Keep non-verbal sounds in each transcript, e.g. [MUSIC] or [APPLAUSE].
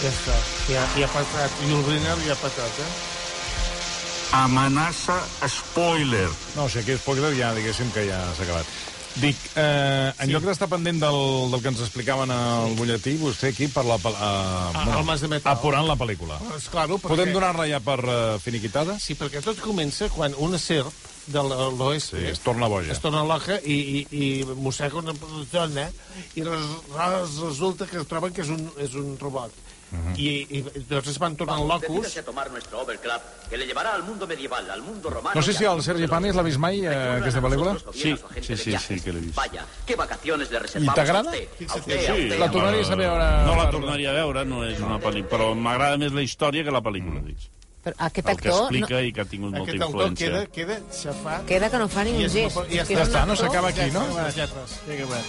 Ja està. Ja, ja ha patat. I el Briner ja ha patat, eh? Amenaça spoiler. No, o sigui, aquí spoiler ja, diguéssim que ja s'ha acabat. Dic, eh, en sí. lloc d'estar pendent del, del que ens explicaven al butlletí, vostè aquí per la... Uh, Ah, el Mas de Metal. Apurant la pel·lícula. És claro, perquè... Podem donar-la ja per uh, finiquitada? Sí, perquè tot comença quan una serp de l'oest Sí, es torna boja. es torna loca i, i, i mossega una dona i res, res, resulta que troben que és un, és un robot. Uh. -huh. I, I llavors es van tornant locos. Decídase a tomar nuestro overcraft, que le llevará al mundo medieval, al mundo romano. No sé si al el Sergi Panis l'ha vist mai, eh, aquesta pel·lícula? Sí, sí, sí, sí que l'he vist. Vaya, qué vacaciones le reservamos t'agrada? a usted. A Fixa't, usted, sí, La tornaries a veure... No la tornaria a veure, no és una pel·lícula, però m'agrada més la història que la pel·lícula, dic. Però aquest El que actor... explica i que ha tingut molta Aquest autor influència. queda, queda xafat. No, queda que no fa ni un gest. i ja està. Ja està, no actor- s'acaba aquí, no? Les lletres. Ja que va.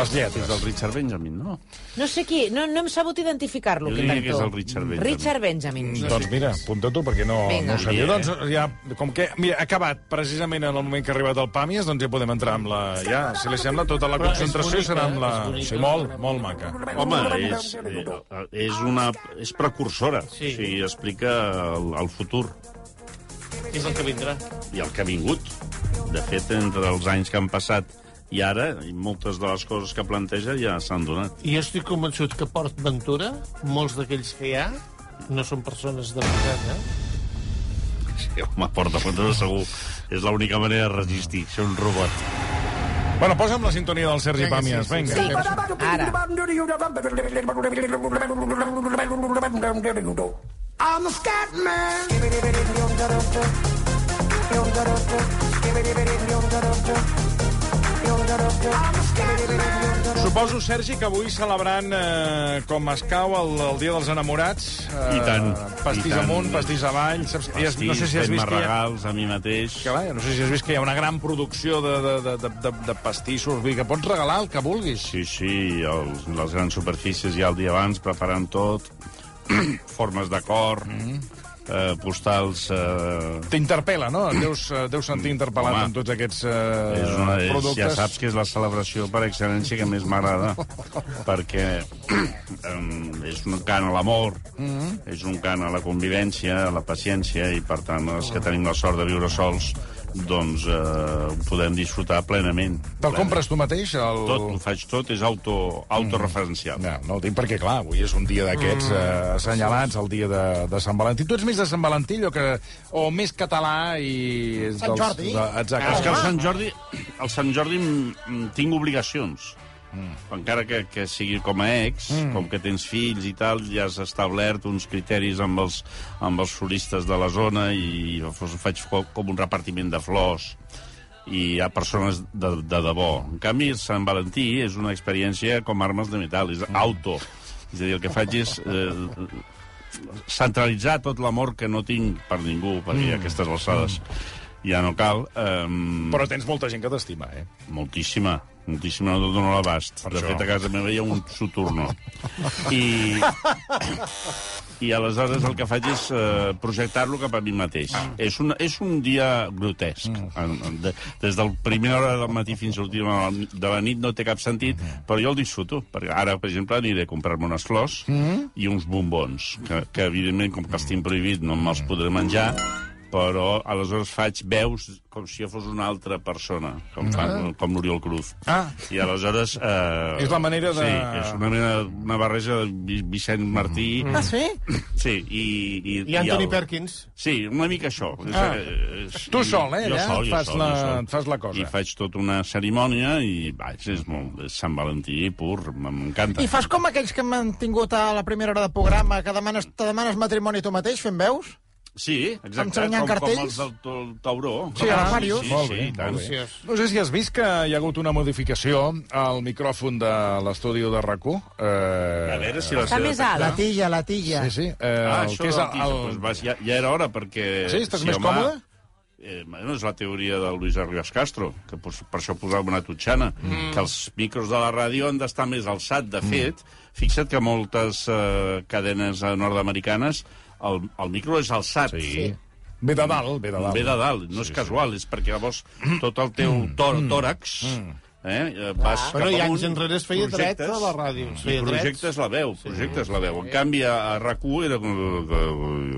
Les lletres. Del Richard Benjamin, no? No sé qui, no, no hem sabut identificar-lo, Jo aquest diria que és actor. el Richard Benjamin. Richard Benjamin. Doncs mira, apunta tu, perquè no, Vinga. no ho sabia. Doncs ja, com que, mira, ha acabat precisament en el moment que ha arribat el Pàmies, doncs ja podem entrar amb la... Ja, si li sembla, tota la concentració bonica, serà amb la... bonica. Sí, molt, molt maca. Home, és, eh, és una... és precursora. Sí. O sigui, explica el, el futur És el que vindrà. i el que ha vingut. De fet, entre els anys que han passat i ara, i moltes de les coses que planteja ja s'han donat. I jo estic convençut que Port Ventura, molts d'aquells que hi ha, no són persones de veritat, eh? Sí, home, porta fotos segur. És l'única manera de resistir, ser un robot. Bueno, posa'm la sintonia del Sergi Vinga, Pàmies, sí, sí. Sí, ara. I'm a scat man. Suposo, Sergi, que avui celebrant eh, com escau el, el Dia dels Enamorats. Eh, I tant, Pastís i tant. amunt, pastís avall. Saps? Es- no sé si has vist que hi ha... regals a mi mateix. Que, va, no sé si has vist que hi ha una gran producció de, de, de, de, de, de pastissos. Vull dir que pots regalar el que vulguis. Sí, sí, els, les grans superfícies ja el dia abans, preparant tot, [CLEARS THROAT] formes de cor, Mm. eh, postals... Eh, T'interpel·la, no? Et deus, eh, deus sentir interpel·lat Home, amb tots aquests eh, és una, és, productes. ja saps que és la celebració per excel·lència que més m'agrada, [LAUGHS] perquè [CLEARS THROAT] em, és un cant a l'amor, Mm-hmm. és un cant a la convivència, a la paciència, i per tant els que tenim la sort de viure sols, doncs eh, ho podem disfrutar plenament. Te'l compres tu mateix? El... Tot, ho faig tot, és auto, autoreferencial. No, no el dic perquè, clar, avui és un dia d'aquests Mm. eh, assenyalats, el dia de, de Sant Valentí. Tu ets més de Sant Valentí o, que, o més català i... Sant Jordi. De, exacte. És que el Sant Jordi, el Sant Jordi mm, mm, tinc obligacions. Mm. Encara que, que sigui com a ex, mm. com que tens fills i tal, ja has establert uns criteris amb els, amb els floristes de la zona i faig co- com un repartiment de flors i hi ha persones de, de debò. En canvi, Sant Valentí és una experiència com armes de metal, és auto. És a dir, el que faig és eh, centralitzar tot l'amor que no tinc per ningú, perquè a aquestes alçades ja no cal. Eh, Però tens molta gent que t'estima, eh? Moltíssima, moltíssima, no dono l'abast. De això. fet, a casa meva hi ha un soturno. I, I aleshores el que faig és uh, projectar-lo cap a mi mateix. És, un, és un dia grotesc. En, de, des del primera hora del matí fins a l'última de la nit no té cap sentit, però jo el disfruto. Perquè ara, per exemple, aniré a comprar-me unes flors i uns bombons, que, que evidentment, com que els tinc prohibit, no me'ls podré menjar, però aleshores faig veus com si jo fos una altra persona, com, fa, com l'Oriol Cruz. Ah. I aleshores... Eh, És la manera de- Sí, és una, mena, una barreja de Vi- Vicent Martí... Ah, sí? [LAUGHS] Sí, i... I, I Anthony el- Perkins. Sí, una mica això. És, Ah. és, Tu sol, eh, Jo allà? sol, jo Fas sol, la- jo sol. fas la cosa. I faig tota una cerimònia i, vaig, és molt... És Sant Valentí pur, m'encanta. I fas com aquells que hem mantingut a la primera hora de programa, que demanes, te demanes matrimoni tu mateix fent veus? Sí, exacte, com, com cartells? els del to- tauró. Sí, a l'Aquarius. Sí, Molt sí, bé, i tant. molt bé. No sé si has vist que hi ha hagut una modificació al micròfon de l'estudi de RAC1. Eh, A veure si la Està seva més alt. La tija, la tija. Sí, sí. Eh, Ah, el això que és el, doncs, vas, ja, ja era hora, perquè... Sí, estàs si més home, còmode? Eh, bueno, és la teoria del Luis Arribas Castro, que pos, per això posava una tutxana, mm. que els micros de la ràdio han d'estar més alçat. De fet, fixa't que moltes eh, cadenes eh, nord-americanes el, el micro és alçat. Sí. Ve de dalt, ve de dalt. Ve de dalt, no és casual, és perquè llavors [CLEARS THROAT] tot el teu tò tòrax Eh? Eh, Vas Bueno, cap i anys enrere es feia dret projectes, a la ràdio, es I feia drets. projectes la veu, projectes la veu. En canvi, a, a RAC1 era...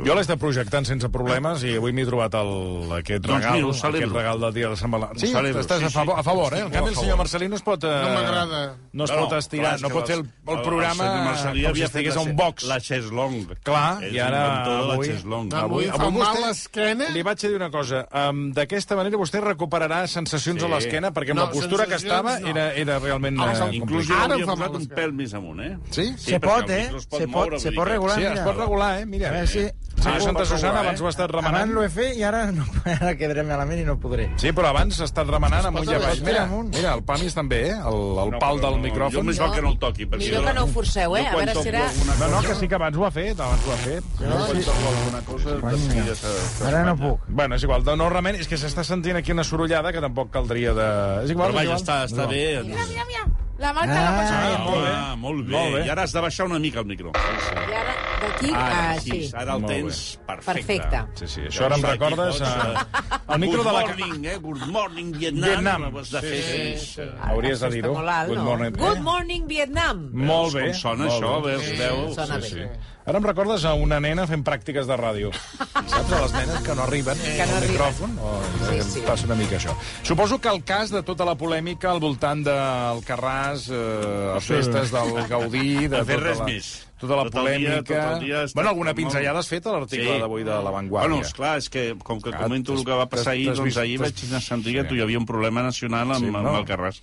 Jo l'he estat projectant sense problemes i avui m'he trobat el, aquest, Doncs regal, mira, aquest regal del dia de Sant Valentí. Sí, celebro, estàs sí, a, favor, sí. a favor, eh? En canvi, el senyor Marcelí no es pot... Eh, No m'agrada. No es No, pot no, estirar, no pot fer el, el programa senyor Marcelí com si estigués a un box. La Cheslong. Clar, És i ara l'inventor de la avui- Cheslong. Avui fa mal l'esquena. Li vaig dir una cosa. Um, D'aquesta manera vostè recuperarà sensacions Sí. a l'esquena, perquè amb No, la postura que sensacions estava no. era, era realment Ah, eh, Inclús jo l'havia fa posat un pèl més amunt, eh? Sí? Se perquè pot, eh? pot Se moure, pot, se pot regular, Sí, es pot regular, eh? Mira. A veure si... Sí, Ah, Santa Susana, regular, abans eh? ho ha estat Abans remenant. l'ho he fet i ara, [LAUGHS] no, ara quedaré malament i no podré. Sí, però abans ha estat remenant amunt i avall. Mira, mira, el Pamis també, eh? El, el No, pal del no, micròfon. Jo més val que no el toqui. perquè Millor jo- que no ho forceu, eh? A veure si era- No, no, que sí que abans ho ha fet, abans ho ha fet. Jo quan toco alguna cosa, de seguida se- se Ara no puc. Bueno, és igual, no remen, és que s'està sentint aquí una sorollada que tampoc caldria de... És igual, Però vaja, està, està bé. Mira, mira, mira. La marca la Ah, pots Ah, fer. molt bé. ah, molt bé. Molt bé. I ara has de baixar una mica el micro. I ara, d'aquí Ara, a sí, així. ara el Molt tens perfecte. Perfecte. Sí, sí, això ara em recordes... Uh, El micro de la... Good morning, eh? Good morning, Vietnam. Vietnam. De fer. Sí, Sí, sí. Hauries de dir-ho. Good morning. Good morning, Vietnam. Molt bé. Com sona molt això? bé. Veus, veu? Sona bé. Sí. Ara em recordes a una nena fent pràctiques de ràdio. Saps, a les nenes que no arriben Que no al micròfon? O, Sí, em sí. Passa una mica això. Suposo que el cas de tota la polèmica al voltant del Carràs, eh, les festes del Gaudí... De fet tota res la, més. Tota la Tot el dia- polèmica... tot el dia estat bueno, alguna pinzellada has fet a l'article Sí. d'avui de La Vanguardia. Bueno, esclar, és que com que Clar, comento el que va passar ahir, doncs ahir vaig sentir que sí. tu hi havia un problema nacional amb, Sí, sí, no? amb el Carràs.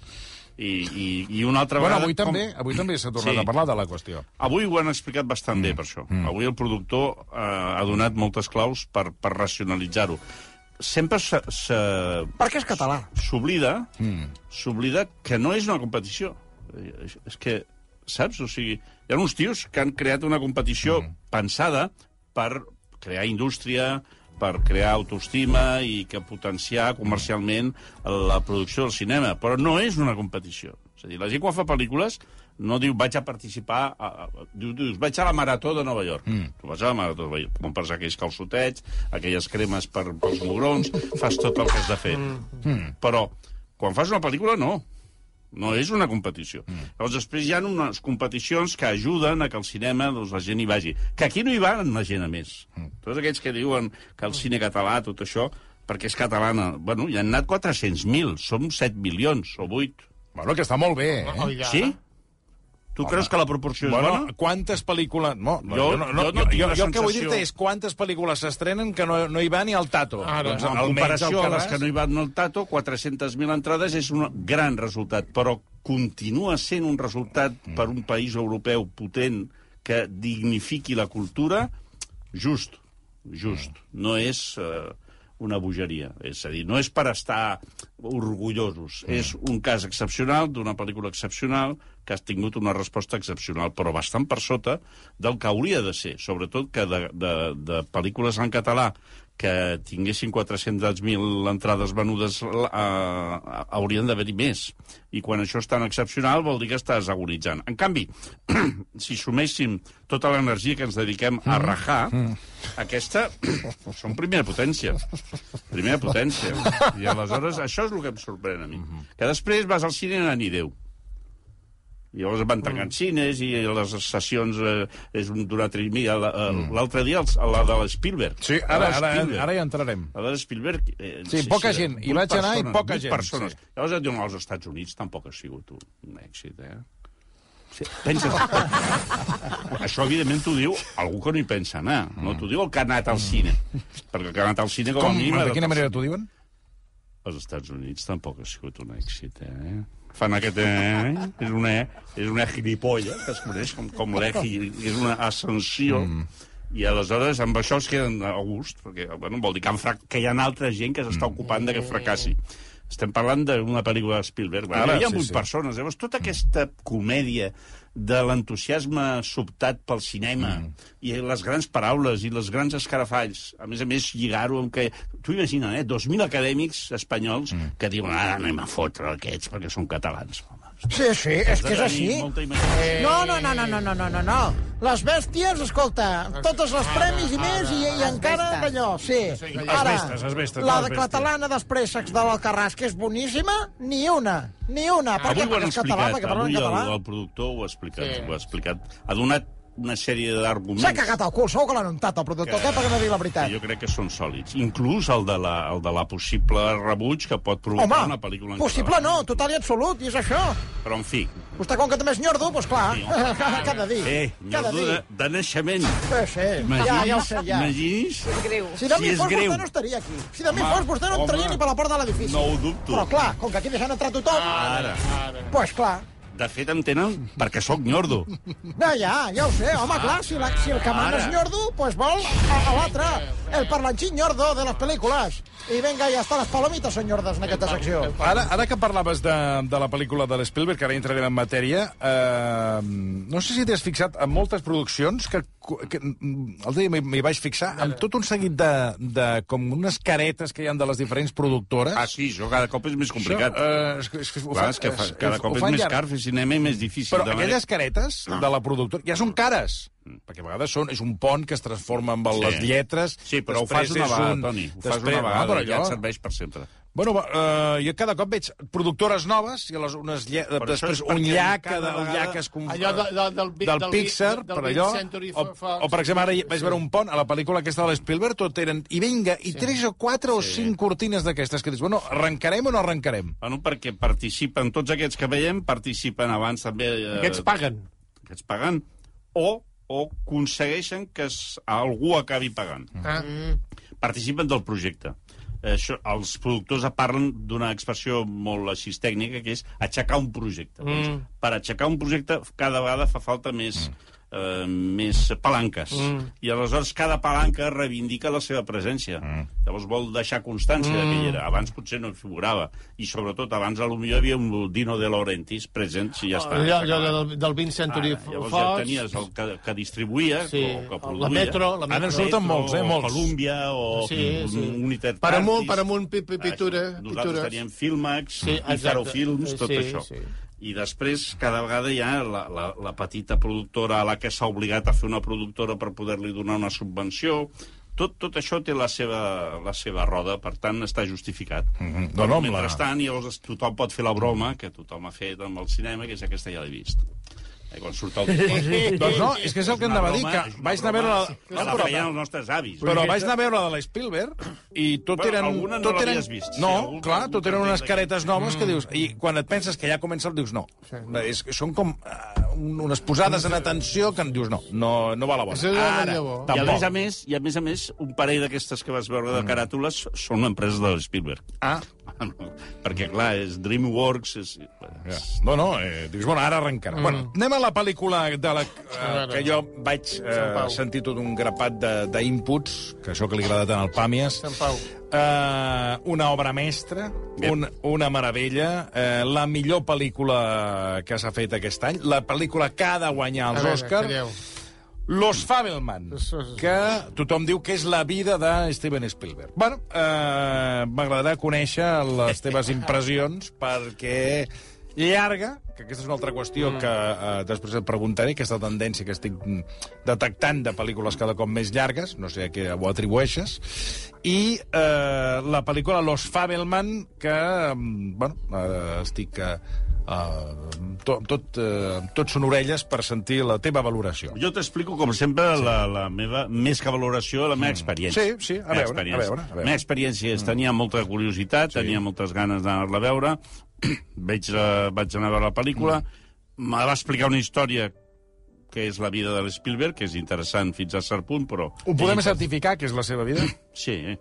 I, i, i una altra Bueno, vegada... avui també, avui també s'ha tornat Sí. a parlar de la qüestió. Avui ho han explicat bastant bé, per això. Avui el productor eh, ha donat moltes claus per, per racionalitzar-ho. Sempre se- se- Perquè és català. s'oblida s'oblida que no és una competició. Eh, És- que, saps? O sigui, hi ha uns tios que han creat una competició pensada per crear indústria, per crear autoestima i que potenciar comercialment la producció del cinema, però no és una competició. És a dir, la gent quan fa pel·lícules no diu vaig a participar, a, a, diu, dius vaig a la Marató de Nova York. Mm. Tu vas a la Marató de Nova York, compres aquells calçotets, aquelles cremes per, pels mugrons, fas tot el que has de fer. Mm. Però quan fas una pel·lícula, no. No és una competició. Mm. Llavors, després hi ha unes competicions que ajuden a que el cinema doncs, la gent hi vagi. Que aquí no hi va la gent a més. Mm. Tots aquells que diuen que el cine català, tot això, perquè és catalana... Bueno, hi han anat 400.000, som 7 milions o 8. Bueno, que està molt bé, eh? Oh, ja. Sí? Tu creus que la proporció és Bueno, bona? quantes pel·lícules... No, Jo- jo, no, no, jo no jo, jo, jo el que vull dir és quantes pel·lícules s'estrenen que no, no hi va ni al Tato. Ara, doncs, en comparació el a les que no hi van al Tato, 400.000 entrades és un gran resultat, però continua sent un resultat per un país europeu potent que dignifiqui la cultura just, just. No és eh, una bogeria. És a dir, no és per estar orgullosos. És un cas excepcional d'una pel·lícula excepcional que ha tingut una resposta excepcional, però bastant per sota del que hauria de ser. Sobretot que de, de, de pel·lícules en català que tinguessin 400.000 entrades venudes eh, haurien d'haver-hi més. I quan això és tan excepcional vol dir que estàs agonitzant. En canvi, [CLEARS THROAT] si suméssim tota l'energia que ens dediquem a rajar, aquesta [CLEARS THROAT] són primera potència. Primera potència. [LAUGHS] I aleshores això és el que em sorprèn a mi. Que després vas al cine i Déu. I llavors van tancant cines i les sessions eh, és un d'un altre... Mira, eh, l'altre dia els- la de l'Spielberg. Sí, ara, ara, ara hi entrarem. La de Spielberg... Eh, Sí, poca gent. Hi vaig anar i persones, poca gent, persones. sí. Llavors et diuen, als Estats Units tampoc ha sigut un, èxit, eh? Sí, penses... [LAUGHS] Això, evidentment, t'ho diu algú que no hi pensa anar. No t'ho diu el que ha anat al cine. Perquè el que ha anat al cine, com, Com, a mínim... ha de quina manera t'ho diuen? Els Estats Units tampoc ha sigut un èxit, eh? Fan aquest... Eh? És una, és una gilipolla, que es coneix com, com l'egi, és una ascensió, mm. i aleshores amb això es queden a gust, perquè bueno, vol dir que, han que hi ha altra gent que s'està ocupant de que fracassi. Estem parlant d'una pel·lícula de Spielberg. Ara, hi ha sí, vuit sí. persones. Llavors, tota aquesta comèdia de l'entusiasme sobtat pel cinema mm. i les grans paraules i els grans escarafalls. A més a més, lligar-ho amb que... Tu imagina, eh? 2.000 acadèmics espanyols mm. que diuen ara anem a fotre aquests perquè són catalans. Home, Sí, sí, és que és així. No, no, no, no, no, no, no, no, no. Les bèsties, escolta, totes les premis i més, i, i encara d'allò, sí. Ara, la besties. catalana dels préssecs de l'Alcarràs, que és boníssima, ni una, ni una. Per Avui ho han Perquè català, explicat, perquè parla avui en el, català. el productor ho ha explicat, Sí. ho ha explicat. Ha donat una sèrie d'arguments S'ha cagat el cul, segur que l'han untat, el productor, què? Perquè no digui la veritat. que jo crec que són sòlids. Inclús el de la, el de la possible rebuig que pot provocar Home, una pel·lícula en possible no, total i absolut, i és això. Però, en fi, Vostè, com que també és nyordo, doncs clar, Sí, cada [LAUGHS] dia. eh, cada nyordo dia. de, de naixement. Sí, sí, ja, ja ho sé, ja. Imagini's? És greu. Si de Si mi fos, greu. vostè no estaria aquí. Si de mi Home, fos, vostè no home. entraria ni per la porta de l'edifici. No ho dubto. Però clar, com que aquí deixen entrar tothom, Ara. doncs pues, clar. De fet, em tenen perquè sóc nyordo. No, ja, ja ho sé. Home, clar, si, la, si el que mana és nyordo, doncs pues vol a, a l'altre. El parlanchín nyordo de les pel·lícules. I vinga, ja està, les palomites són nyordes en aquesta secció. Ara, ara que parlaves de, de la pel·lícula de l'Spielberg, que ara entrarem en matèria, eh, no sé si t'has fixat en moltes produccions que, que mm, el dia m'hi vaig fixar amb tot un seguit de, de com unes caretes que hi han de les diferents productores. Ah, sí, això cada cop és més complicat. Això, eh, és, que- és, que ho Clar, fan- és que fa, cada cop és més llarg. car fer cinema i més difícil. Però de manera- aquelles caretes de la productora ja són cares. Perquè a vegades són, és un pont que es transforma amb les Sí. lletres. Sí, però ho fas una vegada, un- Toni. Ho fas després- una vegada, Ah, però ja allò- et serveix per sempre. Bueno, va, eh, jo cada cop veig productores noves i les, unes lle... Després és un llac, cada un vegada- llac es conf... Allò de- de- del del del Pixar, del per Big allò, o, o, per exemple, ara vaig Sí. veure un pont a la pel·lícula aquesta de l'Spielberg, tot eren... I vinga, i tres o quatre o cinc cortines d'aquestes que dius, bueno, arrencarem o no arrencarem? Bueno, perquè participen, tots aquests que veiem, participen abans també... Eh, Aquests paguen. Aquests paguen, o, o aconsegueixen que es, algú acabi pagant. Ah. Participen del projecte. Això, els productors parlen d'una expressió molt així tècnica, que és aixecar un projecte. Mm. Doncs, per aixecar un projecte cada vegada fa falta més, mm. Eh, més palanques. Mm. I aleshores cada palanca reivindica la seva presència. Mm. Llavors vol deixar constància mm. que hi era. Abans potser no figurava. I sobretot abans a lo millor hi havia un Dino de Laurentiis present, si ja està. Allò, allò del, del 20 Century Ara, llavors ja Fox. tenies el que, que distribuïa, Sí, o que la produïa. Metro, la Ara en Metro. surten molts, eh, o molts. Columbia, o Sí, sí. United Per amunt, per amunt, pi- pi- pintura, Això. Nosaltres pintures. teníem Filmax, Sí, Icaro. Films, tot Sí, això. sí. I després, cada vegada hi ha la, la, la petita productora a la que s'ha obligat a fer una productora per poder-li donar una subvenció. Tot, tot això té la seva, la seva roda, per tant, està justificat. Mm. -hmm. No, no, la- Mentrestant, llavors, tothom pot fer la broma que tothom ha fet amb el cinema, que és aquesta ja l'he vist. Eh, quan surt el... Doncs no, és que és el que una anava a dir, que una vaig anar a veure... La... la feien els nostres avis. Però vaig anar a veure la de l'Spielberg i tot Bueno, eren... alguna no tot eren... vist. No, clar, tot eren unes caretes noves que dius... I quan et penses que ja comença el dius no. És, que són com uh, unes posades en atenció que en dius no, no, no va a la bona. Ara, llavor. I a més a tampoc. més, i a més a més, un parell d'aquestes que vas veure de caràtules són empreses de Spielberg. Ah, [LAUGHS] Perquè, clar, és DreamWorks... És... ja. No, no, eh, dius, bueno, ara arrencarà. Mm. Bueno, anem a la pel·lícula de la, eh, que jo vaig eh, sentir tot un grapat de- d'inputs, que això que li agrada tant al Pàmies. Sant Pau. Uh, una obra mestra, un, una meravella, uh, la millor pel·lícula que s'ha fet aquest any, la pel·lícula que ha de guanyar A els veure, Oscars, calleu. Los Fabelman, que tothom diu que és la vida de Steven Spielberg. Bueno, uh, m'agradarà conèixer les teves impressions, [LAUGHS] perquè llarga, que aquesta és una altra qüestió mm. que uh, després et preguntaré, aquesta tendència que estic detectant de pel·lícules cada cop més llargues, no sé a què ho atribueixes, i uh, la pel·lícula Los Fabelman, que, mm, bueno, uh, estic... Uh, Uh, tot, tot, uh, tot són orelles per sentir la teva valoració. Jo t'explico, com sempre, sí. la, la meva, més que valoració, la meva experiència. Sí, sí, a veure, a veure, a veure. La meva experiència és, tenia molta curiositat, sí. tenia moltes ganes d'anar-la a veure, [CLEARS THROAT] vaig, uh, vaig anar a veure la pel·lícula, me va explicar una història que és la vida de l'Spielberg, que és interessant fins a cert punt, però... Ho podem certificar, que és la seva vida? [CLEARS THROAT] Sí. eh?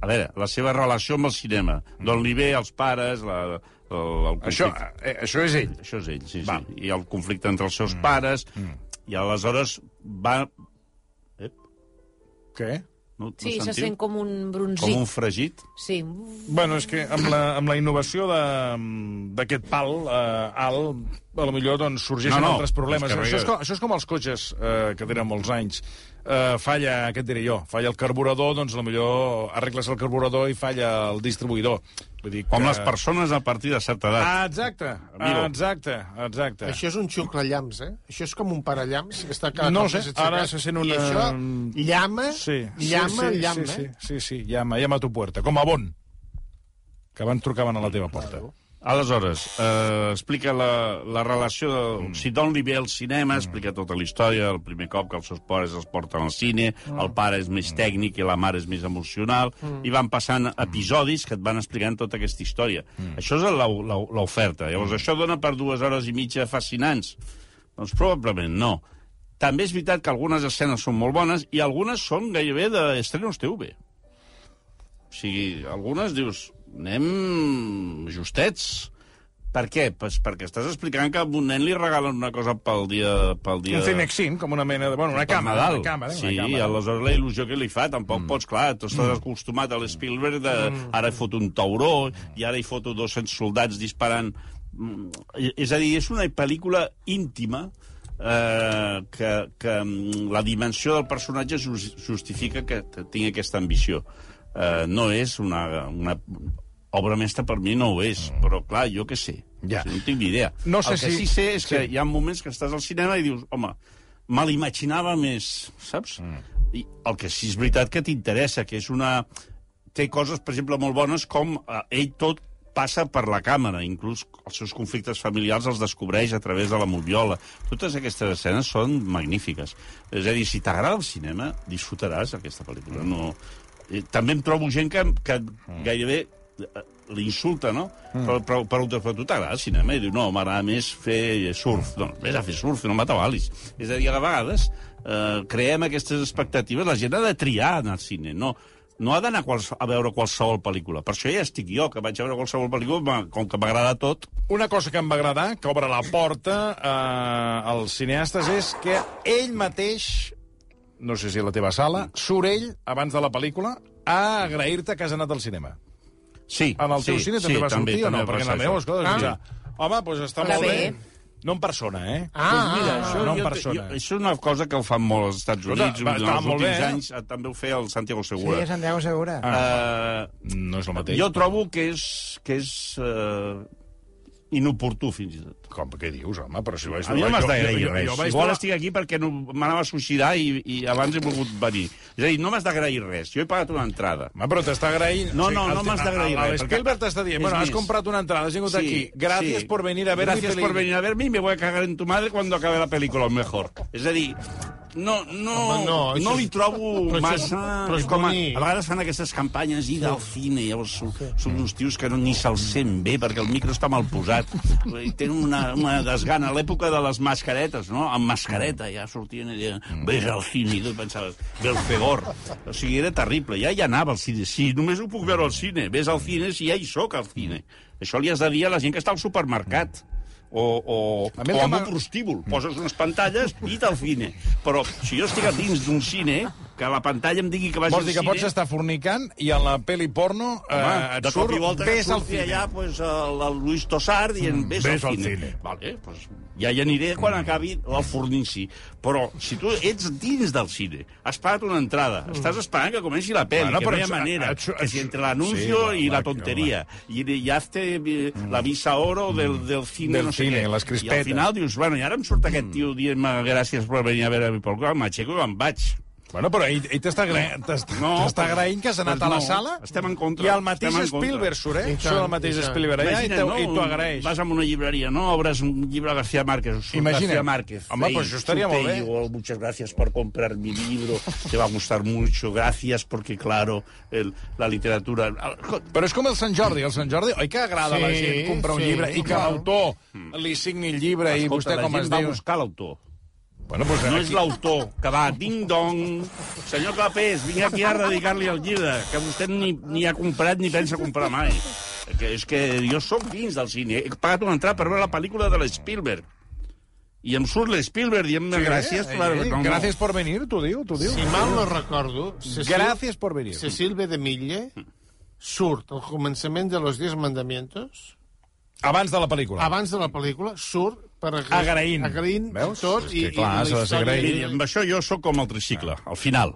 A veure, la seva relació amb el cinema, d'on li ve els pares, la, el, el Això, conflicte... eh, això és ell. Això és ell, sí, Va. sí. I el conflicte entre els seus mm. pares, mm. i aleshores va... Ep, Què? No, Sí, no se sent com un Com bronzit. un fregit. Sí. Bueno, és que amb la, amb la innovació de- d'aquest pal eh, alt, a lo millor doncs, sorgeixen No, no, altres problemes. és Això és, com, això és com els cotxes eh, que tenen molts anys. Eh, falla, què et diré jo, falla el carburador, doncs a lo millor arregles el carburador i falla el distribuïdor. Vull dir Com que... les persones a partir de certa edat. Ah, exacte, Amigo. exacte, exacte. Això és un xuclallams, eh? Això és com un parallams. Que està cada No cop sé, més ara aixecat. se sent una- I això, llama, Sí, llama, sí, sí, llama, sí, eh? sí, sí, sí, llama, llama a tu puerta, com a Bon, que abans trucaven a la teva porta. Aleshores, eh, explica la, la relació... De, si Don li ve al cinema, explica tota la història, el primer cop que els seus pares els porten al cine, el pare és més tècnic i la mare és més emocional, i van passant episodis que et van explicant tota aquesta història. Això és l'oferta. Llavors, això dona per dues hores i mitja fascinants? Doncs probablement no. També és veritat que algunes escenes són molt bones i algunes són gairebé d'estrenos TV. O sigui, algunes dius, anem justets. Per què? Pues perquè estàs explicant que a un nen li regalen una cosa pel dia... Pel dia Un Cinexin, com una mena de... Bueno, una càmera, Nadal. una càmera. sí, una càmera. aleshores la il·lusió que li fa, tampoc mm. pots, clar, tu estàs acostumat a l'Spielberg de ara hi foto un tauró i ara hi foto 200 soldats disparant. Mm, És a dir, és una pel·lícula íntima eh, que, que mm, la dimensió del personatge jus- justifica que tingui aquesta ambició. Eh, no és una, una obra mestra per mi no ho és, però clar, jo què sé. Ja. O sigui, no tinc ni idea. No sé El que si- sí sé és que sí. hi ha moments que estàs al cinema i dius, home, me l'imaginava més, saps? Mm. I el que sí és veritat que t'interessa, que és una... Té coses, per exemple, molt bones, com eh, ell tot passa per la càmera, inclús els seus conflictes familiars els descobreix a través de la moviola. Totes aquestes escenes són magnífiques. És a dir, si t'agrada el cinema, disfrutaràs aquesta pel·lícula. No... Eh, També em trobo gent que, que gairebé eh, l'insulta, no? Mm. Però, però, però, però tu t'agrada el cinema i diu, no, m'agrada més fer surf. Doncs vés a fer surf, no m'atabalis. És a dir, a vegades eh, creem aquestes expectatives, la gent ha de triar en el cine, no, no ha d'anar a, veure qualsevol pel·lícula. Per això ja estic jo, que vaig a veure qualsevol pel·lícula, com que m'agrada tot, Una cosa que em va agradar, que obre la porta eh, als cineastes, és que ell mateix, no sé si a la teva sala, surt ell, abans de la pel·lícula, a agrair-te que has anat al cinema. sí. En el teu sí, cine també sí, va sortir o no? també Perquè en el meu, escolta, Ah. ah. home, doncs està Hola, molt bé. bé. No en persona, eh? Ah, Doncs mira, ah, això, no en jo, persona. jo, això és una cosa que ho fan molt als Estats Units. va, en estava els molt bé, últims eh? anys eh, també ho feia el Santiago Sí, Segura. Santiago Segura. Ah. Uh, No és el mateix. jo trobo que és, que és uh, inoportú, fins i tot. Com, què dius, home? Però si vaig... A mi no m'has jo- d'agrair jo- jo- res. jo vaig Igual estic aquí perquè no, m'anava a suïcidar i, i abans he volgut venir. És a dir, no m'has d'agrair res. Jo he pagat una entrada. Home, però t'està agraint... No, no, no m'has d'agrair res, perquè- L'Spielberg t'està dient, bueno, has comprat una entrada, has vingut aquí. Gracias por venir a ver Gracias mi por venir a verme y me voy a cagar en tu madre cuando acabe la pel·lícula, mejor. És a dir, no, no, Home, no, no, li trobo però això- massa... però és com a, a vegades fan aquestes campanyes i del cine, llavors són, són uns tios que no, ni se'ls sent bé perquè el micro està mal posat. I tenen una, una desgana. A l'època de les mascaretes, no? Amb mascareta ja sortien i deien, ves al cine, i tu pensaves, ve el fegor. O sigui, era terrible. Ja hi anava al cine. Sí, només ho puc veure al cine. Ves al cine si ja hi sóc al cine. Això li has de dir a la gent que està al supermercat o, o, A o amb un prostíbul. Poses unes pantalles i al cine. Però si jo estic a dins d'un cine, que la pantalla em digui que vagi Vols dir que cine... pots estar fornicant i a la peli porno eh, Home, et de surt, cop i volta ves al cine. allà pues, el, el Luis Tossar dient ves, ves al al cine. cine. Vale, pues, ja hi aniré quan acabi el fornici. Però si tu ets dins del cine, has pagat una entrada, estàs esperant que comenci la pel·li, Bueno, que no hi ha et- manera, et- et- que si entre l'anuncio Sí, i la tonteria, i, i hazte eh, la visa oro del, del cine, Del no sé cine, què. les I crispetes. al final dius, bueno, i ara em surt aquest tio dient-me gràcies per venir a veure pel qual m'aixeco i me'n vaig. Bueno, però ell, ell t'està agra... t'està No, agraint que has anat pues a la no, sala estem en contra, i el mateix estem en contra. Spielberg surt, eh? Surt el mateix. Spielberg allà i t'ho t'ho agraeix. Vas a una llibreria, no? Obres un llibre de García Márquez. surt Imagina't. García Márquez. Home, pues això estaria molt bé. Igual, muchas gracias por comprar mi libro. Te va a gustar mucho. Gracias porque, claro, el, la literatura... Però és com el Sant Jordi. El Sant Jordi, oi que agrada a la Sí, gent comprar un sí, llibre i que clar. l'autor li signi el llibre i vostè la com gent es va diu... buscar l'autor. Bueno, doncs No aquí- és l'autor que va, ding-dong, senyor Clapés, vinc aquí a dedicar-li el llibre, que vostè ni, ni ha comprat ni pensa comprar mai. Que és que jo sóc dins del cine. He pagat una entrada per veure la pel·lícula de l'Spielberg. I em surt l'Spielberg dient sí, gràcies. Eh, per... eh, no. Gracias por venir, t'ho diu, t'ho diu. Si mal no recordo... Cecil, Gracias por venir. Cecil B. de Mille surt al començament de los Diez Mandamientos, Abans de la pel·lícula. abans de la pel·lícula, surt per agra Agraint. agraint Veus? tot i, clar, i la història... Miri, amb això jo sóc com el tricicle, al final.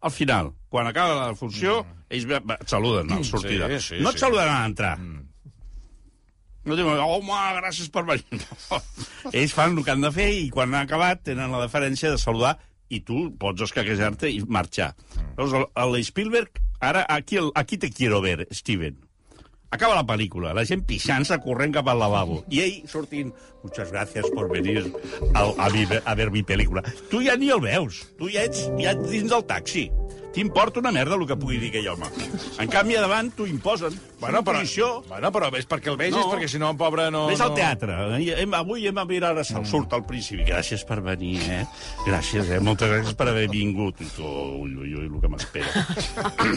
Al final, quan acaba la funció, ells ve- va- et saluden a la sortida. Mm. Sí, sí, no et sí. Mm. saluden a l'entrar. No diuen, home, gràcies per venir. [LAUGHS] No. Ells fan el que han de fer i quan han acabat tenen la deferència de saludar i tu pots escaquejar-te i marxar. Mm. Llavors, el, el Spielberg, ara aquí, el, aquí te quiero ver, Steven. Acaba la pel·lícula, la gent pixant-se corrent cap al lavabo. I ell sortint, muchas gracias por venir a, a, mi, a ver mi pel·lícula. Tu ja ni el veus, tu ja ets, ja ets dins del taxi. T'importa una merda el que pugui dir aquell home. En canvi, a davant t'ho imposen. Bueno, però, posició... bueno, però ves perquè el vegis, No. perquè si no, pobre, no... Ves al no... teatre. Hem, avui hem a mirar a Sal. Surt al principi. Gràcies per venir, eh? Gràcies, eh? Moltes gràcies per haver vingut. I tu, ui, ui, ui, el que m'espera.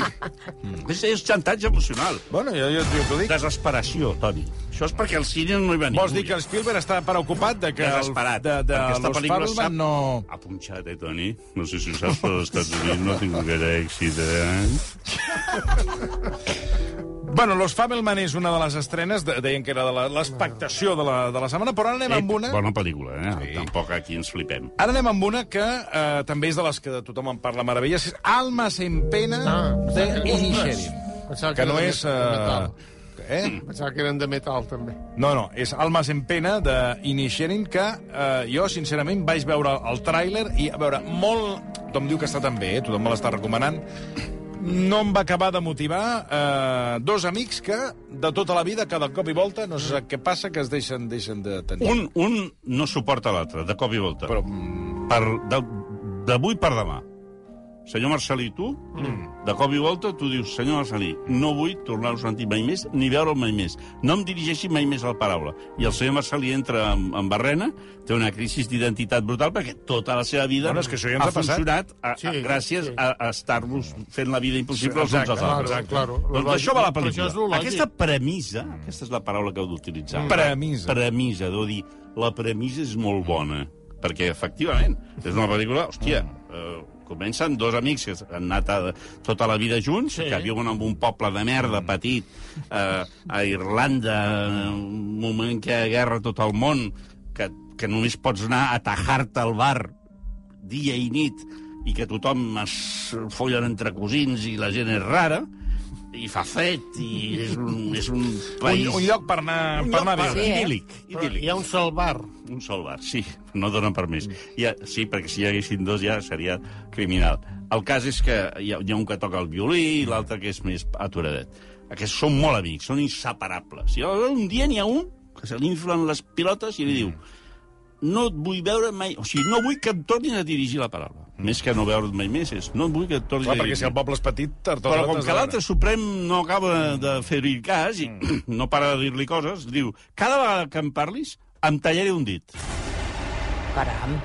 [LAUGHS] és, és xantatge emocional. Bueno, jo, jo, jo t'ho dic. Desesperació, Toni. Això és perquè al cine no hi va ningú. Vols dir que el Spielberg està preocupat de que el, Desesperat. de, de perquè esta Los pel·lícula sap... no... Ha punxat, eh, Toni? No sé si ho saps, però als Estats Units no ha tingut gaire èxit, eh? Bueno, Los Fabelman és una de les estrenes, de, deien que era de la- l'expectació de, la, de la setmana, però ara anem amb una... Bona pel·lícula, eh? Sí. Tampoc aquí ens flipem. Ara anem amb una que eh, també és de les que tothom en parla meravelles, és Almas en pena Ah, de. Inisherin. Que no de és... de Eh, eh? Pensava que eren de metal, també. No, no, és Almas en pena de Inisherin, que eh, jo, sincerament, vaig veure el tràiler i, a veure, molt... Tothom diu que està tan bé, eh? tothom me l'està recomanant. No em va acabar de motivar eh, dos amics que, de tota la vida, cada cop i volta, no sé què passa, que es deixen, deixen de tenir. Un, un no suporta l'altre, de cop i volta. Però, mm, Per, de- d'avui per demà. Senyor Marcelí, tu, mm. de cop i volta, tu dius, senyor Marcelí, no vull tornar-ho a sentir mai més, ni veure'l mai més. No em dirigeixi mai més a la paraula. I el senyor Marcelí entra en, en barrena, té una crisi d'identitat brutal, perquè tota la seva vida Bueno, és que això ja ens ha ha passat. funcionat a, a, Sí, gràcies sí. a, a estar-vos fent la vida impossible els uns Exacte, als altres. exacte, claro. Doncs això va a la pel·lícula. Aquesta premissa, aquesta és la paraula que heu d'utilitzar. Premissa. Premissa, deu dir, la premissa és molt bona, perquè, efectivament, és una pel·lícula, hòstia, eh, comencen dos amics que han anat a, tota la vida junts, Sí. que viuen en un poble de merda petit, eh, a Irlanda, en un moment que hi ha guerra a tot el món, que, que només pots anar a tajar-te al bar dia i nit i que tothom es follen entre cosins i la gent és rara, i fa fred, i és un, és un un, país... un lloc per anar, un per lloc anar a veure. Sí, eh? idíl·lic, Però idíl·lic. hi ha un sol bar. Un sol bar, sí, no donen permís. Ja, sí, perquè si hi haguessin dos ja seria criminal. El cas és que hi ha, hi ha un que toca el violí i l'altre que és més aturadet. Aquests són molt amics, són inseparables. I un dia n'hi ha un que se li inflen les pilotes i li diu no et vull veure mai... O sigui, no vull que em tornin a dirigir la paraula. Més que no veure't mai més, és no vull que et tornin Clar, perquè si el poble és petit... Però com que l'altre. Suprem no acaba de fer-hi cas i [CLEARS THROAT] no para de dir-li coses, diu, cada vegada que em parlis, em tallaré un dit. Caram.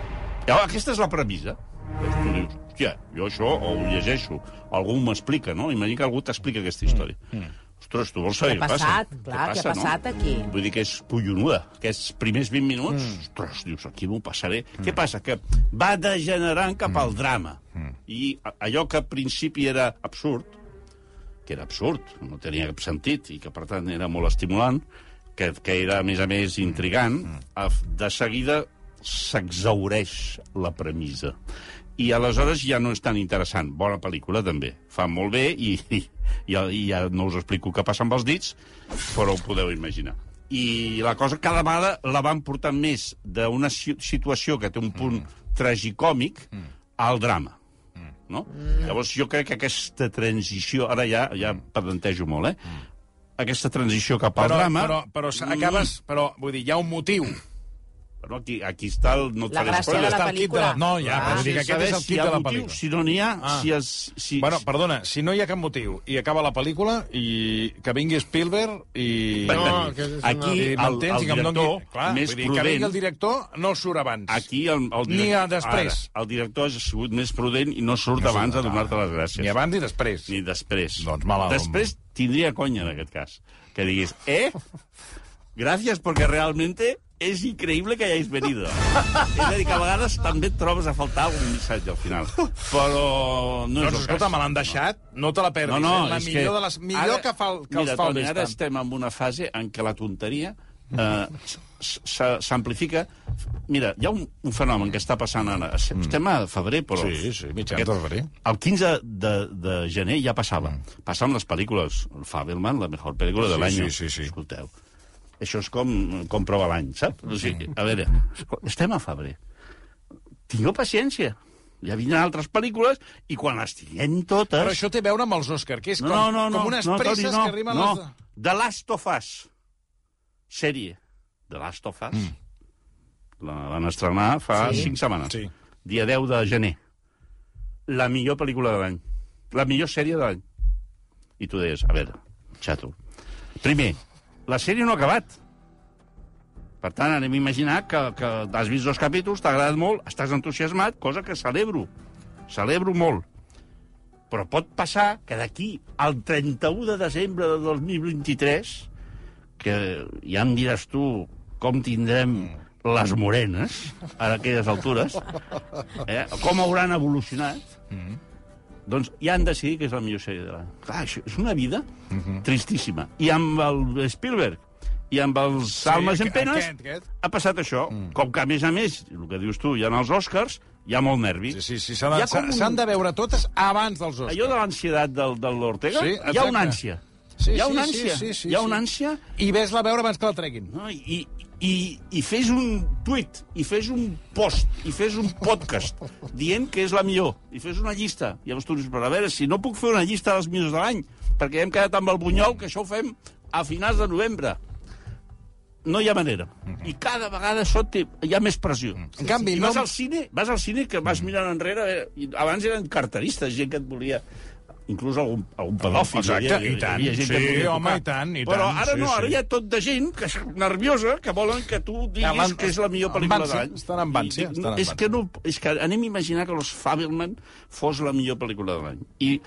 Llavors, aquesta és la premissa. Llavors tu dius, hòstia, jo això ho llegeixo, algú m'explica, no? Imagina que algú t'explica aquesta història. Ostres, tu vols saber Què què passa? passat? Clar, què ha passat aquí? Vull dir que és pollonuda. Aquests primers 20 minuts, ostres, dius, aquí m'ho passaré. Què passa? Que va degenerant cap al drama. I a- allò que al principi era absurd, que era absurd, no tenia cap sentit, i que, per tant, era molt estimulant, que, que era, a més a més, intrigant, af- de seguida s'exaureix la premissa. I aleshores ja no és tan interessant. Bona pel·lícula, també. Fa molt bé i, i, i, ja, i ja no us explico què passa amb els dits, però ho podeu imaginar. I la cosa cada vegada la van portant més d'una si- situació que té un punt tragicòmic al drama. No? Llavors jo crec que aquesta transició, ara ja, ja pedantejo molt, eh? Aquesta transició cap al Però, drama... però, però acabes... Però, vull dir, hi ha un motiu. Però aquí, aquí està el... No La gràcia de la Està el kit de pel·lícula. No, ja, Ah. però que aquest és el si kit hi ha de la motiu, pel·lícula. Si no n'hi ha, Ah. si es... Si, Bueno, perdona, si no hi ha cap motiu i acaba la pel·lícula i que vingui Spielberg i... No, que és una- aquí i el, el que em director, doni... Clar, més dir, que prudent... vingui el director no surt abans. Aquí el, el Ni director, a després. Ara, el director ha sigut més prudent i no surt No abans a donar-te les gràcies. Ni abans ni després. Ni després. Doncs mala- Després tindria conya, en aquest cas. Que diguis, eh? Gracias, porque realmente és increïble que hayáis venido. és a dir, que a vegades també et trobes a faltar algun missatge al final. Però no és Doncs el escolta, cas. me l'han deixat, no te la perdis. No, no, eh? la millor que de les, millor ara- que, fa, el- que mira, els fa Toni, ara estem en una fase en què la tonteria eh, s'amplifica. Mira, hi ha un, un fenomen que està passant ara. Estem a febrer, però... Mm. Sí, sí, mitjans de febrer. El 15 de, de gener ja passava. Passaven les pel·lícules. El Fabelman, la millor pel·lícula de Sí, l'any. sí, sí, sí. Escolteu, això és com, com prova l'any, saps? O sigui, a veure, estem a febrer. Tingueu paciència. Ja vindran altres pel·lícules i quan les tinguem totes... Però això té a veure amb els Òscar, que és com, no, no, no, com unes no, presses Toni, no, que arriben no. a les... The Last of Us. Sèrie. The Last of Us. Mm. La van estrenar fa Sí. cinc setmanes. Sí. Dia 10 de gener. La millor pel·lícula de l'any. La millor sèrie de l'any. I tu deies, a veure, xato. Primer, la sèrie no ha acabat. Per tant, anem a imaginar que, que has vist dos capítols, t'ha agradat molt, estàs entusiasmat, cosa que celebro. Celebro molt. Però pot passar que d'aquí al 31 de desembre de 2023, que ja em diràs tu com tindrem les morenes a aquelles altures, eh? com hauran evolucionat, doncs ja han decidit que és la millor sèrie de l'any. Clar, això és una vida tristíssima. I amb el Spielberg i amb els sí, Almes en Penes aquest, aquest. ha passat això. Mm. Com que, a més a més, el que dius tu, hi ha els Oscars, hi ha molt nervi. Sí, sí, sí, s'han de, un- de veure totes abans dels Oscars. Allò de l'ansietat del, de l'Ortega, Sí, hi ha una ànsia. Sí, hi ha sí, una sí, ànsia. sí, sí, hi ha sí. una ànsia I ves-la veure abans que la treguin. no? I, i, i fes un tuit, i fes un post, i fes un podcast dient que és la millor, i fes una llista. Llavors tu dius, però a veure, si no puc fer una llista dels millors de l'any, perquè hem quedat amb el bunyol, que això ho fem a finals de novembre. No hi ha manera. I cada vegada això té, hi ha més pressió. En canvi, I no... vas al cine, vas al cine que vas mirant enrere, eh, i abans eren carteristes, gent que et volia inclús algun, algun pedòfil. Exacte, hi havia- i tant. hi havia gent que Sí, volia home, i tant, i Però tant, ara sí, no, ara sí. hi ha tot de gent que és nerviosa, que volen que tu diguis van- que és la millor pel·lícula l'any. estan en vància, estan en és que no, és que anem a imaginar que Los Fabelman fos la millor pel·lícula de l'any. I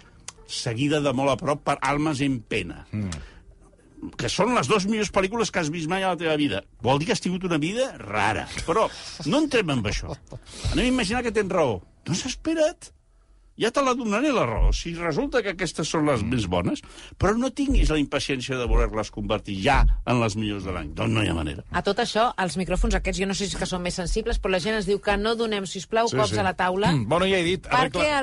seguida de molt a prop per Almas en pena. Mm. que són les dues millors pel·lícules que has vist mai a la teva vida. Vol dir que has tingut una vida rara. Però no entrem en això. Anem a imaginar que tens raó. Doncs espera't. Ja te la donaré, la raó. Si resulta que aquestes són les més bones, però no tinguis la impaciència de voler-les convertir ja en les millors de l'any. Doncs no hi ha manera. A tot això, els micròfons aquests, jo no sé si que són més sensibles, però la gent ens diu que no donem, si plau, Sí, cops sí. a la taula, Mm, bueno, ja he dit... perquè arregla-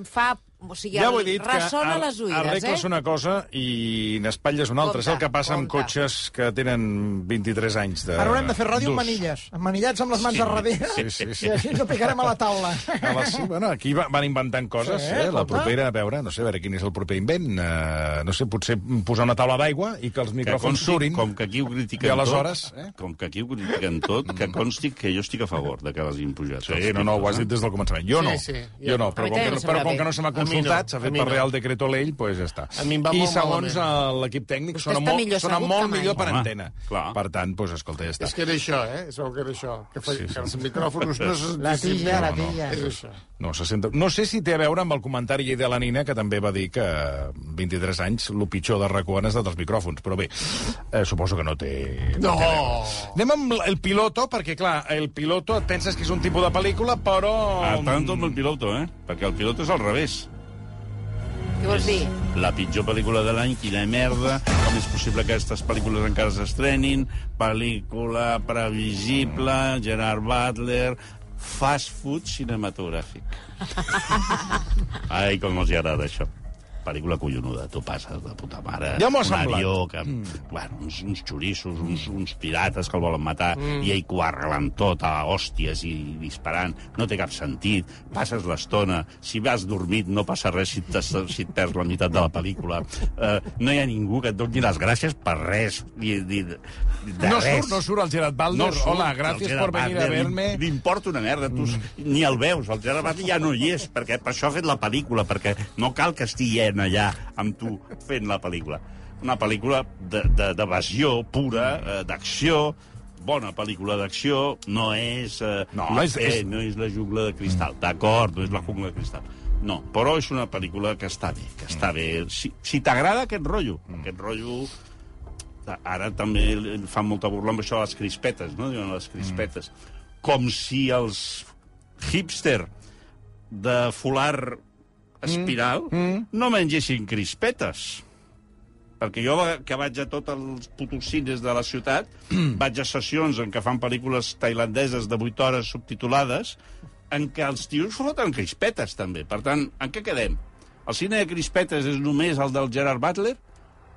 el fa... O sigui, Ja ho he el dit, ressona que les oïdes, arregles eh? una cosa i n'espatlles una altra. és el Compte, que passa amb compte. cotxes que tenen 23 anys de Ara haurem de fer ràdio amb manilles, amb manillats amb les mans a darrere, Sí, sí, sí. i així ens ho picarem a la taula. A la, sí, bueno, aquí va- van inventant coses, Sí, eh? La propera, a veure, no sé, a veure quin és el proper invent. Uh, no sé, potser posar una taula d'aigua i que els Que micròfons consti, surin. com que aquí ho critiquen I aleshores, tot, eh? com que aquí ho critiquen tot, que consti que jo estic a favor de que les hagin pujat. Sí, no, no, ho has dit des del començament. Jo Sí, no, sí, jo no, A però com, que, però com que no se m'ha No, consultat, s'ha fet per no. Real Decreto Ley, doncs ja està. A mi em va I molt segons eh, l'equip tècnic, Vostè sona molt, millor sona molt millor per Home, antena. clar. Per tant, doncs, escolta, ja està. És que era això, eh? És que era això. Que, fa, Sí, sí. que els micròfons no se La tilla, la No, no. tilla. És això. No, se senta... no sé si té a veure amb el comentari de la Nina, que també va dir que 23 anys, el pitjor de rac han estat els micròfons. Però bé, eh, suposo que no té... No! té a veure. Anem amb el piloto, perquè, clar, el piloto et penses que és un tipus de pel·lícula, però... A tanto amb el piloto, eh? Perquè el piloto és al revés. Què vols dir? La pitjor pel·lícula de l'any, quina merda, com és possible que aquestes pel·lícules encara s'estrenin, pel·lícula previsible, Gerard Butler, fast food cinematogràfic. [LAUGHS] Ai, com els agrada això. Pel·lícula collonuda, tu passes de puta mare. Ja m'ho ha semblat. avió que, mm. bueno, uns, uns xorissos, uns, uns pirates que el volen matar, mm. i ell que ho arreglen tot a hòsties i disparant. No té cap sentit. Passes l'estona. Si vas dormit, no passa res si, te, si et perds la meitat de la pel·lícula. Uh, no hi ha ningú que et doni les gràcies per res. Ni, ni, de No res. surt, no surt el Gerard Butler. surt Hola, gràcies per venir a L'importa una merda, tu mm. ni el veus. El Gerard Butler ja no hi és, perquè per això ha fet la pel·lícula, perquè no cal que estigui ell allà amb tu fent la pel·lícula. Una pel·lícula de- de- d'evasió pura, eh, d'acció, bona pel·lícula d'acció, no és... Eh, No, la- és- eh, és- no és la jungla de cristal, d'acord, no és la jungla de cristal. No, però és una pel·lícula que està bé, que està bé. Si, si t'agrada aquest rotllo, aquest rotllo ara també fan molta burla amb això de les crispetes, no? Diuen les crispetes. Com si els hipster de folar espiral no mengessin crispetes. Perquè jo, que vaig a tots els putos cines de la ciutat, vaig a sessions en què fan pel·lícules tailandeses de 8 hores subtitulades, en què els tios foten crispetes, també. Per tant, en què quedem? El cine de crispetes és només el del Gerard Butler?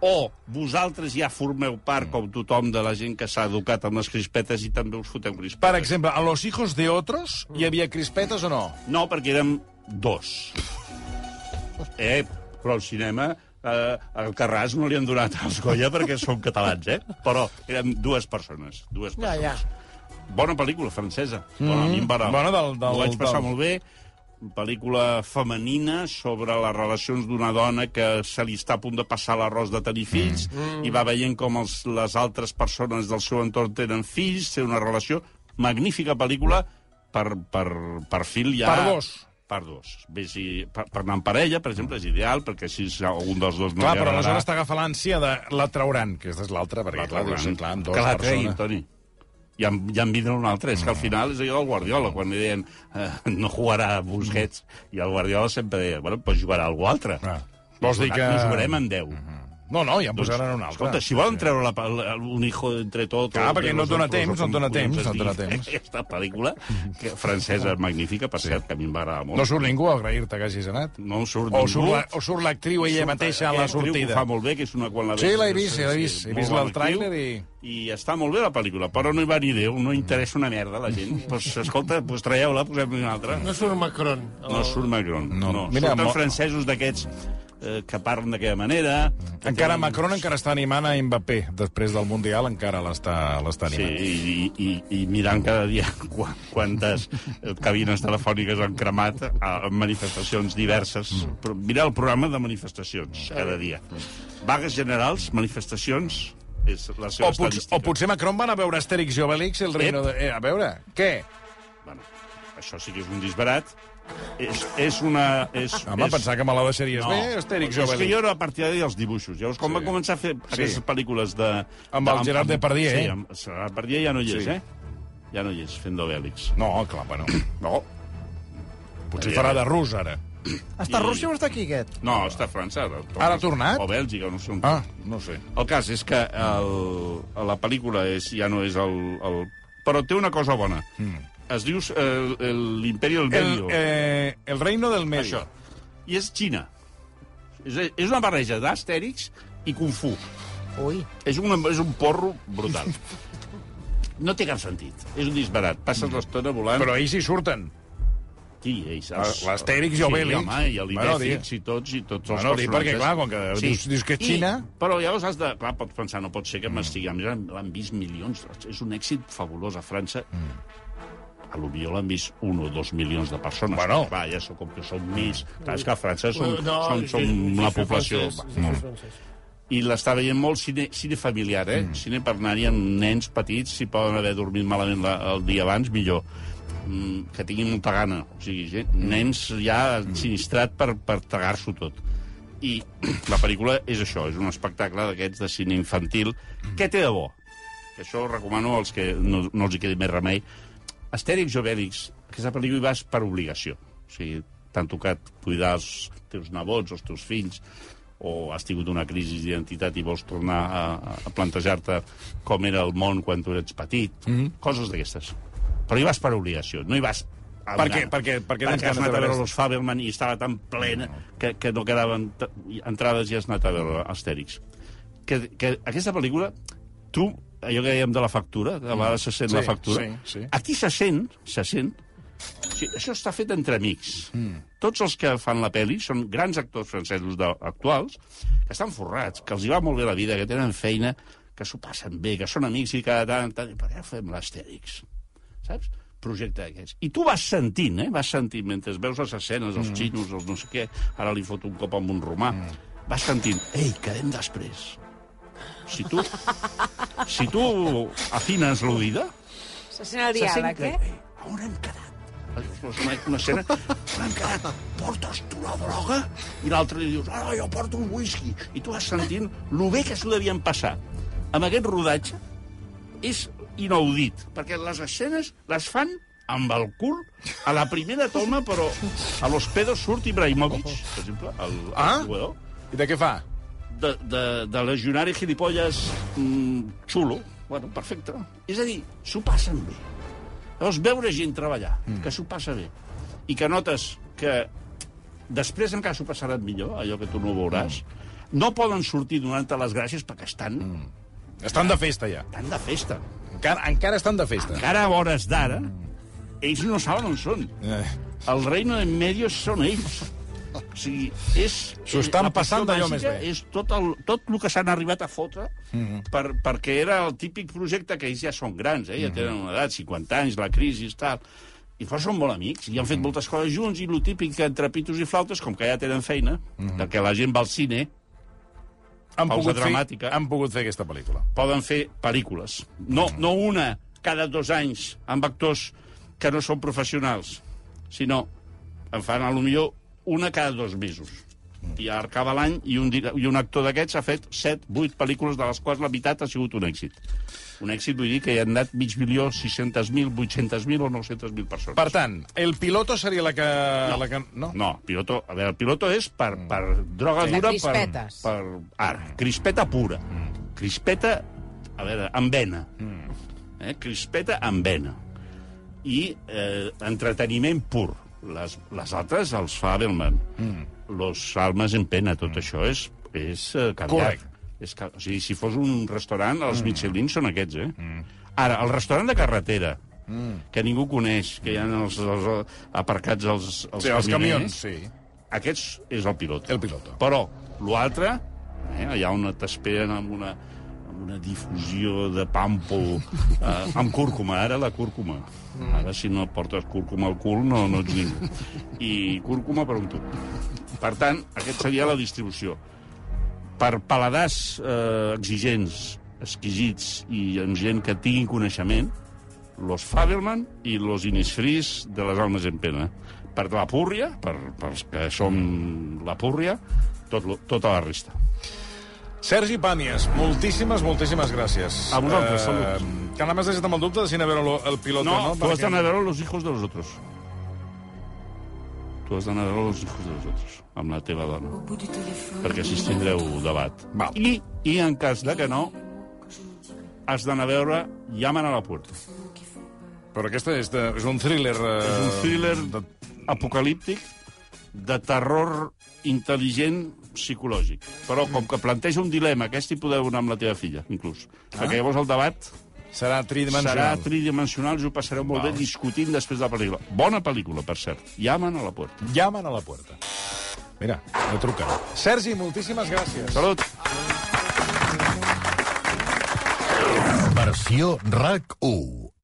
O vosaltres ja formeu part, com tothom, de la gent que s'ha educat amb les crispetes i també us foteu crispetes? Per exemple, a Los hijos de otros hi havia crispetes o no? No, perquè érem dos. Eh, però al cinema eh, al Carràs no li han donat els Goya perquè són catalans, eh? Però érem dues persones. Dues Ja, persones. ja. Bona pel·lícula, francesa. Mm. Bueno, a mi em va... Bona del- del- Ho vaig passar del- molt bé. Pel·lícula femenina sobre les relacions d'una dona que se li està a punt de passar l'arròs de tenir fills mm. i va veient com els, les altres persones del seu entorn tenen fills, té una relació... Magnífica pel·lícula per, per, per fil ja... Per dos. Per dos. Bé, si, per, per anar en parella, per exemple, és ideal, perquè si algun dels dos no Clar, però aleshores t'agafa l'ànsia de la trauran, que és l'altra, perquè, clar, no sé, clar, amb dues que la treguin. Toni. I en, i en vindrà un altre. És que al final és allò del Guardiola, quan li deien eh, no jugarà a Busquets, i el Guardiola sempre deia, bueno, pues jugarà algú altre. Ah. Vols dir que- I jugarem en 10. No, no, ja en posaran un altre. Escolta, si volen treure la, la, un hijo entre tot... Clar, perquè no et dona temps, no et dona temps, no et dona temps. [LAUGHS] Aquesta pel·lícula, que, francesa magnífica, per cert, que a mi em va agradar molt. No surt ningú a agrair-te que hagis anat? no surt O ningú. surt la- o surt l'actriu ella Surt mateixa a la sortida? Ho fa molt bé, que és una quan la Sí, veus, l'he vist, l'he vist. He vist el tràiler i... i està molt bé la pel·lícula, però no hi va ni Déu, no interessa una merda a la gent. pues, [LAUGHS] escolta, pues traieu-la, posem-ne una altra. No surt Macron. No surt Macron. No. No. Mira, Surten francesos d'aquests eh, que parlen d'aquella manera. que Encara tenen- Macron encara està animant a Mbappé. Després del Mundial encara l'està l'està Sí, animant. i, i, i mirant cada dia [LAUGHS] qua- quantes eh, cabines telefòniques han cremat a en manifestacions diverses. Però mira el programa de manifestacions cada dia. Vagues generals, manifestacions, és la seva O, pot, o potser Macron van a veure Astèrix i Obélix el reino de... Eh, a veure, què? Bueno, això sí que és un disbarat. És, és una... És, Home, és... pensar que me la deixaries bé, Astèrix i és que jo era partidari dels dibuixos. Llavors, quan Sí. sí. va començar a fer aquestes pel·lícules de... Amb el Gerard Depardieu, sí, eh? amb, Gerard Depardieu ja no hi és, Sí. eh? Ja no hi és, fent d'Obèlix. No, clar, bueno. No. Potser farà de rus, ara. Està a Rússia o està aquí, aquest? No, està a França. Ara, Ara ha tornat? O Bèlgica, no sé on. Ah, no sé. El cas és que el, la pel·lícula és, ja no és el, el... Però té una cosa bona. Mm. Es diu eh, el- l'Imperi del El, Medio. eh, el reino del medio. Això. I és Xina. És, és una barreja d'Astèrix i Kung Fu. Ui. És, una, és un porro brutal. No té cap sentit. És un disbarat. Passes l'estona volant... Però ells hi surten. Qui, ells? L'Astèrix i Obélix. Sí, home, i Bueno, l'Ibèfix i tots, i tots els Bueno, dic perquè, personatges. clar, com que dius- dius que és Xina- I, però llavors has de... Clar, pots pensar, no pot ser que m'estigui... Mm. L'han vist milions. És un èxit fabulós a França. Mm. A lo millor l'han vist un o dos milions de persones. Bueno. Va, ja són com que són més... Clar, és que a França són, No, són, són sí, una sí, població... francès, sí, sí, francès. I l'està veient molt cine, cine familiar, eh? Mm. Cine per anar-hi amb nens petits, si poden haver dormit malament la, el dia abans, millor. Mm, que tinguin molta gana. O sigui, gent, nens ja sinistrat per, per tragar-s'ho tot. I [CLEARS THROAT] la pel·lícula és això, és un espectacle d'aquests de cine infantil. Què té de bo? Que això ho recomano als que no, no els hi quedi més remei. Astèrix i Obèlix, aquesta pel·lícula hi vas per obligació. O sigui, t'han tocat cuidar els teus nebots, els teus fills, o has tingut una crisi d'identitat i vols tornar a, a plantejar-te com era el món quan tu eres petit. Mm. -hmm. Coses d'aquestes. Però hi vas per obligació, no hi vas a Per què? Per què? Per què tens perquè has anat a veure els Faberman i estava tan plena que, que no quedaven entrades i has anat a veure Astèrix. Que, que aquesta pel·lícula, tu, allò que dèiem de la factura, que a vegades se sent Sí, la factura, sí, sí. aquí se sent, se sent, Sí, això està fet entre amics. Mm. Tots els que fan la pel·li són grans actors francesos de, actuals que estan forrats, que els hi va molt bé la vida, que tenen feina, que s'ho passen bé, que són amics i cada tant... tant per què fem l'Astèrix? Saps? Projecte d'aquests. I tu vas sentint, eh? Vas sentint, mentre veus les escenes, els xinos, els no sé què, ara li fot un cop amb un romà, vas sentint, ei, quedem després. Si tu, si tu afines l'oïda, Se sent el se sent diàleg, que, eh? "Ei, on hem quedat? És una, una escena on hem quedat. Portes tu la droga? I l'altre li dius, ah, jo porto un whisky. I tu vas sentint lo bé que s'ho devien passar amb aquest rodatge és inaudit, perquè les escenes les fan amb el cul a la primera toma, però a los pedos surt Ibrahimovic, per exemple, el, el Ah? jugador, I de què fa? De, de, de legionari gilipolles mm, xulo. Bueno, perfecte. És a dir, s'ho passen bé. Llavors, veure gent treballar, mm. que s'ho passa bé, i que notes que després encara s'ho passaran millor, allò que tu no veuràs, no poden sortir donant-te les gràcies perquè estan, mm. Estan de festa, ja. estan de festa. Encara, encara estan de festa. Encara a hores d'ara, ells no saben on són. Eh. El reino en medio són ells. O sigui, és... S'ho estan la passió passant d'allò més bé. És tot el, tot el que s'han arribat a fotre, Mhm. per, perquè era el típic projecte que ells ja són grans, eh? ja Mhm. tenen una edat, 50 anys, la crisi i tal. I però són molt amics, i han Mhm. fet moltes coses junts, i el típic que entre pitos i flautes, com que ja tenen feina, Mhm. perquè la gent va al cine, Han pogut, fer, dramàtica. han pogut fer aquesta pel·lícula. poden fer pel·lícules. No, no una cada dos anys amb actors que no són professionals, sinó en fan a lo millor una cada dos mesos. I acaba l'any i, un, i un actor d'aquests ha fet 7, 8 pel·lícules, de les quals la meitat ha sigut un èxit. Un èxit vull dir que hi han anat mig milió, 600.000, 800.000 o 900.000 persones. Per tant, el piloto seria la que... No. La que no? No, piloto, a veure, el piloto és per, per droga Sí. dura... Per, Crispetes. per, ara, crispeta pura. Crispeta, a veure, amb vena. Eh? Crispeta amb vena. I eh, entreteniment pur. Les, les altres, els Fabelman, Los Almas en Pena, tot això és, és eh, caviar. Correcte. És, o sigui, si fos un restaurant, els Michelin són aquests, eh? Ara, el restaurant de carretera, que ningú coneix, que hi ha els, els, aparcats els, els, Sí, els camions, sí. Aquests és el pilot. El piloto. Però l'altre, eh, allà on t'esperen amb una, una difusió de pàmpol, eh, amb cúrcuma, ara la cúrcuma. Ara, si no portes cúrcuma al cul, no, no ets ningú. I cúrcuma per un tub. Per tant, aquest seria la distribució. Per paladars eh, exigents, exquisits i amb gent que tinguin coneixement, los Fabelman i los Innisfrís de les Almes en Pena. Per la púrria, per, pels que som la púrria, tot, tota la resta. Sergi Pàmies, moltíssimes, moltíssimes gràcies. A vosaltres, salut. Que nada más deixat amb el dubte de si anar a veure el piloto No, o no. tú has d'anar a veure los hijos de los otros. Tu has d'anar a veure los hijos de los otros, amb la teva dona. Perquè així tindreu debat. Val. I, I en cas de que no, has d'anar a veure Llaman a la puerta. Però aquesta és, de, és un thriller... Eh, És un thriller De... apocalíptic de terror intel·ligent psicològic. Però com que planteja un dilema, aquest hi podeu anar amb la teva filla, inclús. Ah. Perquè llavors el debat Serà tridimensional. serà tridimensional ho passareu molt Val. bé discutint després de la pel·lícula. Bona pel·lícula, per cert. Llaman a la puerta. Llaman a la puerta. Mira, no truquen. Sergi, moltíssimes gràcies. Salut! Versió RAC 1.